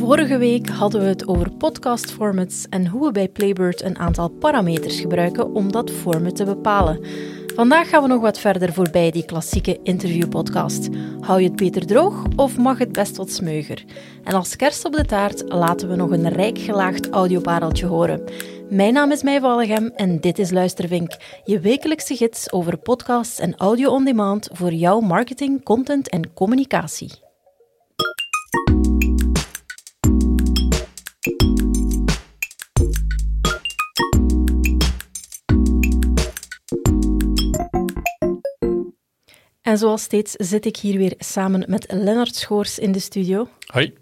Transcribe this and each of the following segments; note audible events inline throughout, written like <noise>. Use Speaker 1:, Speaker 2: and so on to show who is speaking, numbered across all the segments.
Speaker 1: Vorige week hadden we het over podcast formats en hoe we bij Playbird een aantal parameters gebruiken om dat format te bepalen. Vandaag gaan we nog wat verder voorbij die klassieke interviewpodcast. Hou je het beter droog of mag het best wat smeuger? En als kerst op de taart laten we nog een rijk gelaagd audiopareltje horen. Mijn naam is Wallegem en dit is Luistervink, je wekelijkse gids over podcasts en audio on demand voor jouw marketing, content en communicatie. En zoals steeds zit ik hier weer samen met Lennart Schoors in de studio.
Speaker 2: Hoi.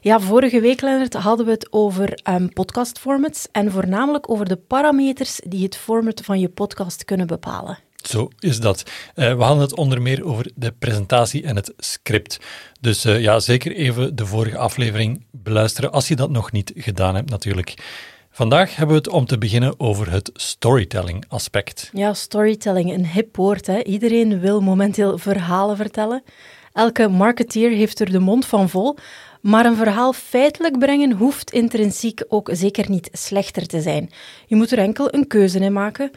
Speaker 1: Ja, vorige week, Lennart, hadden we het over um, podcastformats en voornamelijk over de parameters die het format van je podcast kunnen bepalen.
Speaker 2: Zo is dat. Uh, we hadden het onder meer over de presentatie en het script. Dus uh, ja, zeker even de vorige aflevering beluisteren als je dat nog niet gedaan hebt natuurlijk. Vandaag hebben we het om te beginnen over het storytelling aspect.
Speaker 1: Ja, storytelling, een hip woord. Hè? Iedereen wil momenteel verhalen vertellen. Elke marketeer heeft er de mond van vol. Maar een verhaal feitelijk brengen hoeft intrinsiek ook zeker niet slechter te zijn. Je moet er enkel een keuze in maken.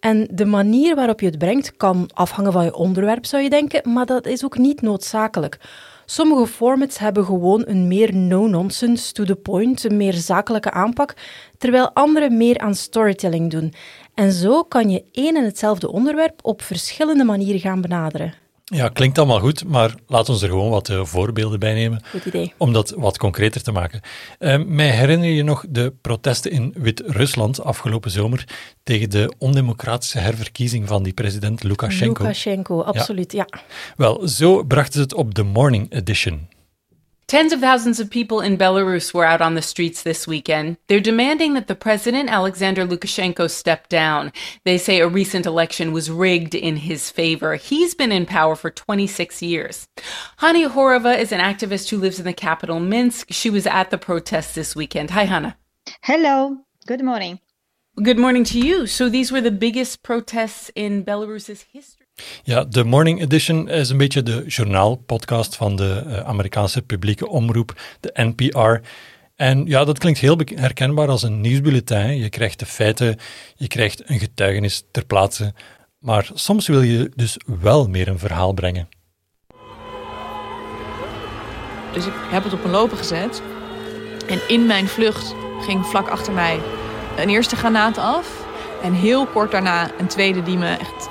Speaker 1: En de manier waarop je het brengt kan afhangen van je onderwerp, zou je denken, maar dat is ook niet noodzakelijk. Sommige formats hebben gewoon een meer no-nonsense, to the point, een meer zakelijke aanpak, terwijl andere meer aan storytelling doen. En zo kan je één en hetzelfde onderwerp op verschillende manieren gaan benaderen.
Speaker 2: Ja, klinkt allemaal goed, maar laat ons er gewoon wat uh, voorbeelden bij nemen.
Speaker 1: Goed idee.
Speaker 2: Om dat wat concreter te maken. Uh, mij herinner je nog de protesten in Wit-Rusland afgelopen zomer tegen de ondemocratische herverkiezing van die president Lukashenko.
Speaker 1: Lukashenko, absoluut, ja.
Speaker 2: ja. Wel, zo brachten ze het op de Morning Edition.
Speaker 3: Tens of thousands of people in Belarus were out on the streets this weekend. They're demanding that the president, Alexander Lukashenko, step down. They say a recent election was rigged in his favor. He's been in power for 26 years. Hani Horova is an activist who lives in the capital, Minsk. She was at the protests this weekend. Hi, Hannah.
Speaker 4: Hello. Good morning.
Speaker 3: Good morning to you. So these were the biggest protests in Belarus's history.
Speaker 2: Ja, de Morning Edition is een beetje de journaalpodcast van de uh, Amerikaanse publieke omroep, de NPR. En ja, dat klinkt heel herkenbaar als een nieuwsbulletin. Je krijgt de feiten, je krijgt een getuigenis ter plaatse. Maar soms wil je dus wel meer een verhaal brengen.
Speaker 5: Dus ik heb het op een lopen gezet. En in mijn vlucht ging vlak achter mij een eerste granaat af. En heel kort daarna een tweede die me echt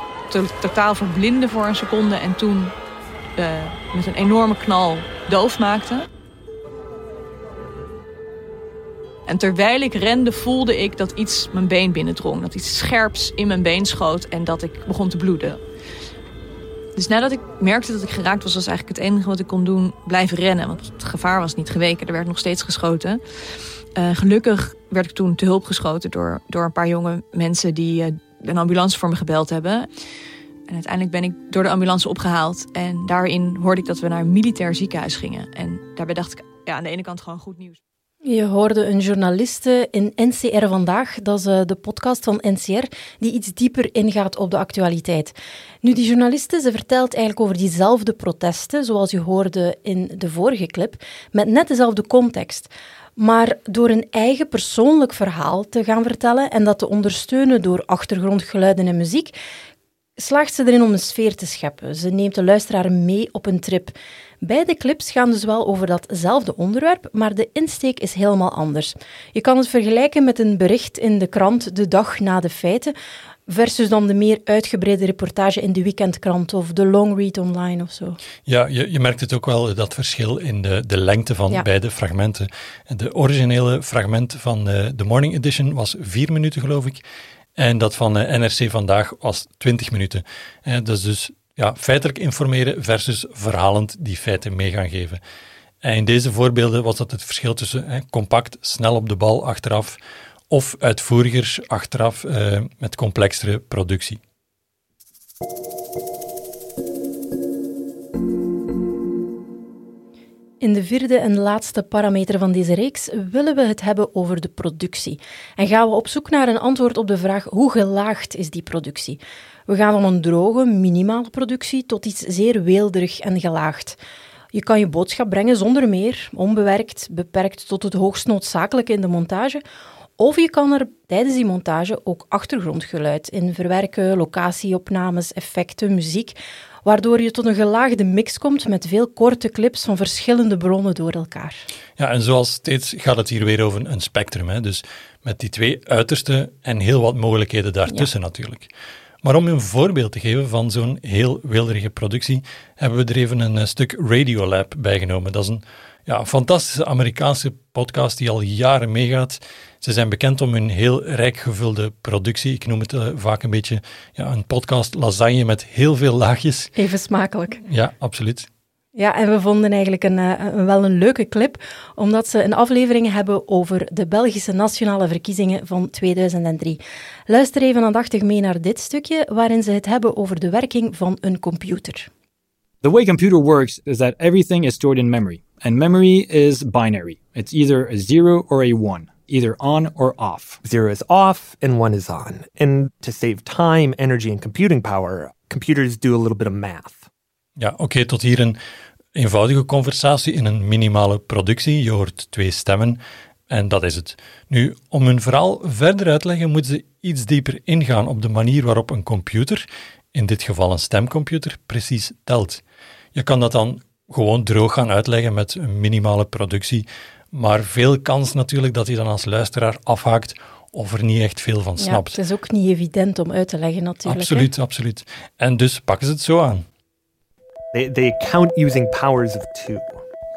Speaker 5: totaal verblinden voor een seconde en toen uh, met een enorme knal doof maakte. En terwijl ik rende voelde ik dat iets mijn been binnendrong. Dat iets scherps in mijn been schoot en dat ik begon te bloeden. Dus nadat ik merkte dat ik geraakt was, was eigenlijk het enige wat ik kon doen blijven rennen. Want het gevaar was niet geweken, er werd nog steeds geschoten. Uh, gelukkig werd ik toen te hulp geschoten door, door een paar jonge mensen die uh, een ambulance voor me gebeld hebben. En uiteindelijk ben ik door de ambulance opgehaald. En daarin hoorde ik dat we naar een militair ziekenhuis gingen. En daarbij dacht ik, ja, aan de ene kant gewoon goed nieuws.
Speaker 1: Je hoorde een journaliste in NCR vandaag, dat is eh, de podcast van NCR, die iets dieper ingaat op de actualiteit. Nu, die journaliste, ze vertelt eigenlijk over diezelfde protesten, zoals je hoorde in de vorige clip, met net dezelfde context. Maar door een eigen persoonlijk verhaal te gaan vertellen en dat te ondersteunen door achtergrondgeluiden en muziek, slaagt ze erin om een sfeer te scheppen. Ze neemt de luisteraar mee op een trip. Beide clips gaan dus wel over datzelfde onderwerp, maar de insteek is helemaal anders. Je kan het vergelijken met een bericht in de krant de dag na de feiten, versus dan de meer uitgebreide reportage in de weekendkrant of de long read online of zo.
Speaker 2: Ja, je, je merkt het ook wel, dat verschil in de, de lengte van ja. beide fragmenten. De originele fragment van de, eh, de Morning Edition was vier minuten, geloof ik. En dat van uh, NRC vandaag was 20 minuten. Uh, dat is dus ja, feitelijk informeren versus verhalend die feiten mee gaan geven. En in deze voorbeelden was dat het verschil tussen compact, snel op de bal achteraf of uitvoeriger achteraf uh, met complexere productie.
Speaker 1: In de vierde en laatste parameter van deze reeks willen we het hebben over de productie. En gaan we op zoek naar een antwoord op de vraag hoe gelaagd is die productie. We gaan van een droge, minimale productie tot iets zeer weelderig en gelaagd. Je kan je boodschap brengen zonder meer, onbewerkt, beperkt tot het hoogst noodzakelijke in de montage. Of je kan er tijdens die montage ook achtergrondgeluid in verwerken, locatieopnames, effecten, muziek, waardoor je tot een gelaagde mix komt met veel korte clips van verschillende bronnen door elkaar.
Speaker 2: Ja, en zoals steeds gaat het hier weer over een spectrum. Hè? Dus met die twee uitersten en heel wat mogelijkheden daartussen natuurlijk. Maar om een voorbeeld te geven van zo'n heel wilderige productie, hebben we er even een eh, stuk Radiolab bijgenomen. Dat is een ja, fantastische Amerikaanse podcast die al jaren meegaat. Ze zijn bekend om hun heel rijk gevulde productie. Ik noem het uh, vaak een beetje ja, een podcast lasagne met heel veel laagjes.
Speaker 1: Even smakelijk.
Speaker 2: Ja, absoluut.
Speaker 1: Ja, en we vonden eigenlijk een, eh, een, wel een leuke clip, omdat ze een aflevering hebben over de Belgische nationale verkiezingen van 2003. Luister even aandachtig mee naar dit stukje, waarin ze het hebben over de werking van een computer.
Speaker 6: The way computer works is that everything is stored in memory, and memory is binary. It's either a zero or a one. Either on or off.
Speaker 7: Zero is off and one is on. And to save time, energy, and computing power, computers do a little bit of math.
Speaker 2: Ja, oké, tot hier een eenvoudige conversatie in een minimale productie. Je hoort twee stemmen en dat is het. Nu, om hun verhaal verder uit te leggen, moeten ze iets dieper ingaan op de manier waarop een computer, in dit geval een stemcomputer, precies telt. Je kan dat dan gewoon droog gaan uitleggen met een minimale productie, maar veel kans natuurlijk dat je dan als luisteraar afhaakt of er niet echt veel van snapt.
Speaker 1: Ja, het is ook niet evident om uit te leggen natuurlijk.
Speaker 2: Absoluut, absoluut. En dus pakken ze het zo aan.
Speaker 7: They, they count using powers of two.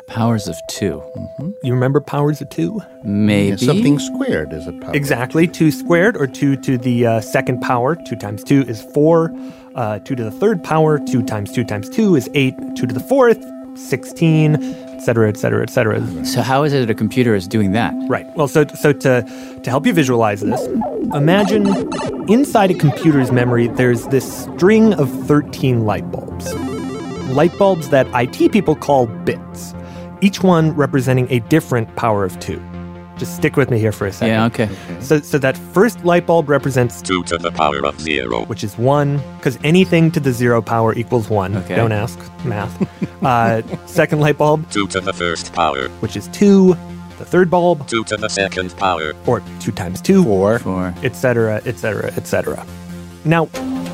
Speaker 8: Powers of 2
Speaker 7: mm-hmm. You remember powers of two?
Speaker 8: Maybe. Yeah,
Speaker 9: something squared is a power.
Speaker 7: Exactly. Two squared or two to the uh, second power. Two times two is four. Uh, two to the third power. Two times two times two is eight. Two to the fourth, 16, et cetera, et cetera, et cetera.
Speaker 8: So how is it that a computer is doing that?
Speaker 7: Right. Well, so so to to help you visualize this, imagine inside a computer's memory there's this string of 13 light bulbs light bulbs that IT people call bits, each one representing a different power of two. Just stick with me here for a second.
Speaker 8: Yeah, okay.
Speaker 7: So, so that first light bulb represents
Speaker 10: 2 to the power of 0,
Speaker 7: which is 1, because anything to the 0 power equals 1.
Speaker 8: Okay.
Speaker 7: Don't ask math. <laughs> uh, second light bulb
Speaker 10: 2 to the first power,
Speaker 7: which is 2. The third bulb
Speaker 10: 2 to the second power,
Speaker 7: or 2 times 2,
Speaker 8: 4, 4.
Speaker 7: etc., etc., etc. Now,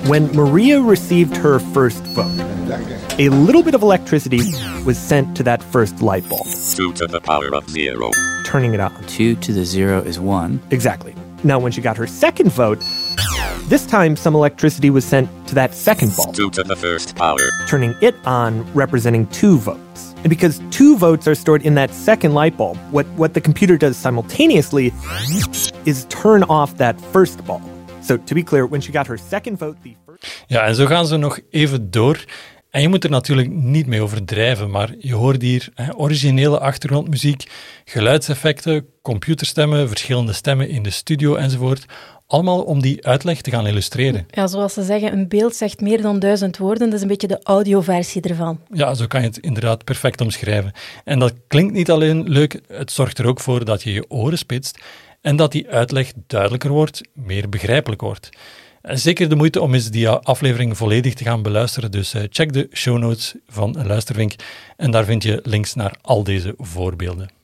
Speaker 7: when Maria received her first vote, a little bit of electricity was sent to that first light bulb.
Speaker 10: 2 to the power of 0.
Speaker 7: Turning it on.
Speaker 8: 2 to the 0 is 1.
Speaker 7: Exactly. Now, when she got her second vote, this time some electricity was sent to that second bulb.
Speaker 10: 2 to the first power.
Speaker 7: Turning it on, representing two votes. And because two votes are stored in that second light bulb, what, what the computer does simultaneously is turn off that first bulb. So to be clear, when she got her second vote, the first...
Speaker 2: Ja, en zo gaan ze nog even door. En je moet er natuurlijk niet mee overdrijven, maar je hoort hier hè, originele achtergrondmuziek, geluidseffecten, computerstemmen, verschillende stemmen in de studio enzovoort. Allemaal om die uitleg te gaan illustreren.
Speaker 1: Ja, zoals ze zeggen, een beeld zegt meer dan duizend woorden. Dat is een beetje de audioversie ervan.
Speaker 2: Ja, zo kan je het inderdaad perfect omschrijven. En dat klinkt niet alleen leuk, het zorgt er ook voor dat je je oren spitst en dat die uitleg duidelijker wordt, meer begrijpelijk wordt. Zeker de moeite om eens die aflevering volledig te gaan beluisteren. Dus eh, check de show notes van Luistervink en daar vind je links naar al deze voorbeelden.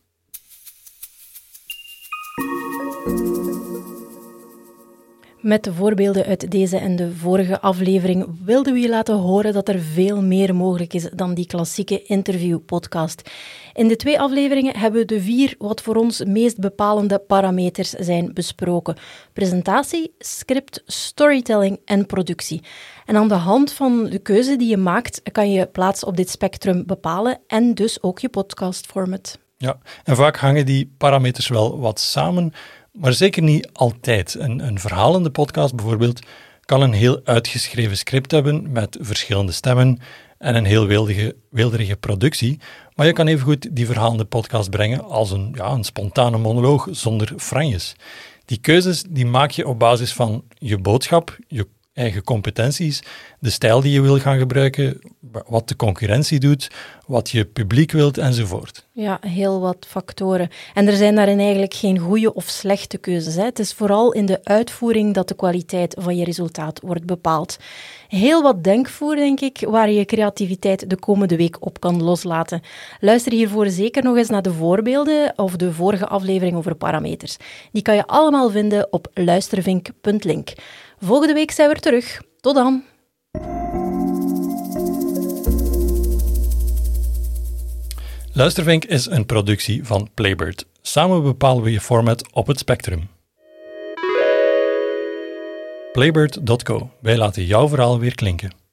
Speaker 1: Met de voorbeelden uit deze en de vorige aflevering wilden we je laten horen dat er veel meer mogelijk is dan die klassieke interview-podcast. In de twee afleveringen hebben we de vier wat voor ons meest bepalende parameters zijn besproken: presentatie, script, storytelling en productie. En aan de hand van de keuze die je maakt, kan je plaats op dit spectrum bepalen en dus ook je podcastformat.
Speaker 2: Ja, en vaak hangen die parameters wel wat samen, maar zeker niet altijd. Een, een verhalende podcast bijvoorbeeld kan een heel uitgeschreven script hebben met verschillende stemmen en een heel wildige, wilderige productie. Maar je kan evengoed die verhalende podcast brengen als een, ja, een spontane monoloog zonder franjes. Die keuzes die maak je op basis van je boodschap, je eigen competenties, de stijl die je wil gaan gebruiken, wat de concurrentie doet, wat je publiek wilt enzovoort.
Speaker 1: Ja, heel wat factoren. En er zijn daarin eigenlijk geen goede of slechte keuzes. Het is vooral in de uitvoering dat de kwaliteit van je resultaat wordt bepaald. Heel wat denkvoer, denk ik, waar je creativiteit de komende week op kan loslaten. Luister hiervoor zeker nog eens naar de voorbeelden of de vorige aflevering over parameters. Die kan je allemaal vinden op luistervink.link. Volgende week zijn we er terug. Tot dan!
Speaker 2: Luistervink is een productie van Playbird. Samen bepalen we je format op het spectrum. Playbird.co. Wij laten jouw verhaal weer klinken.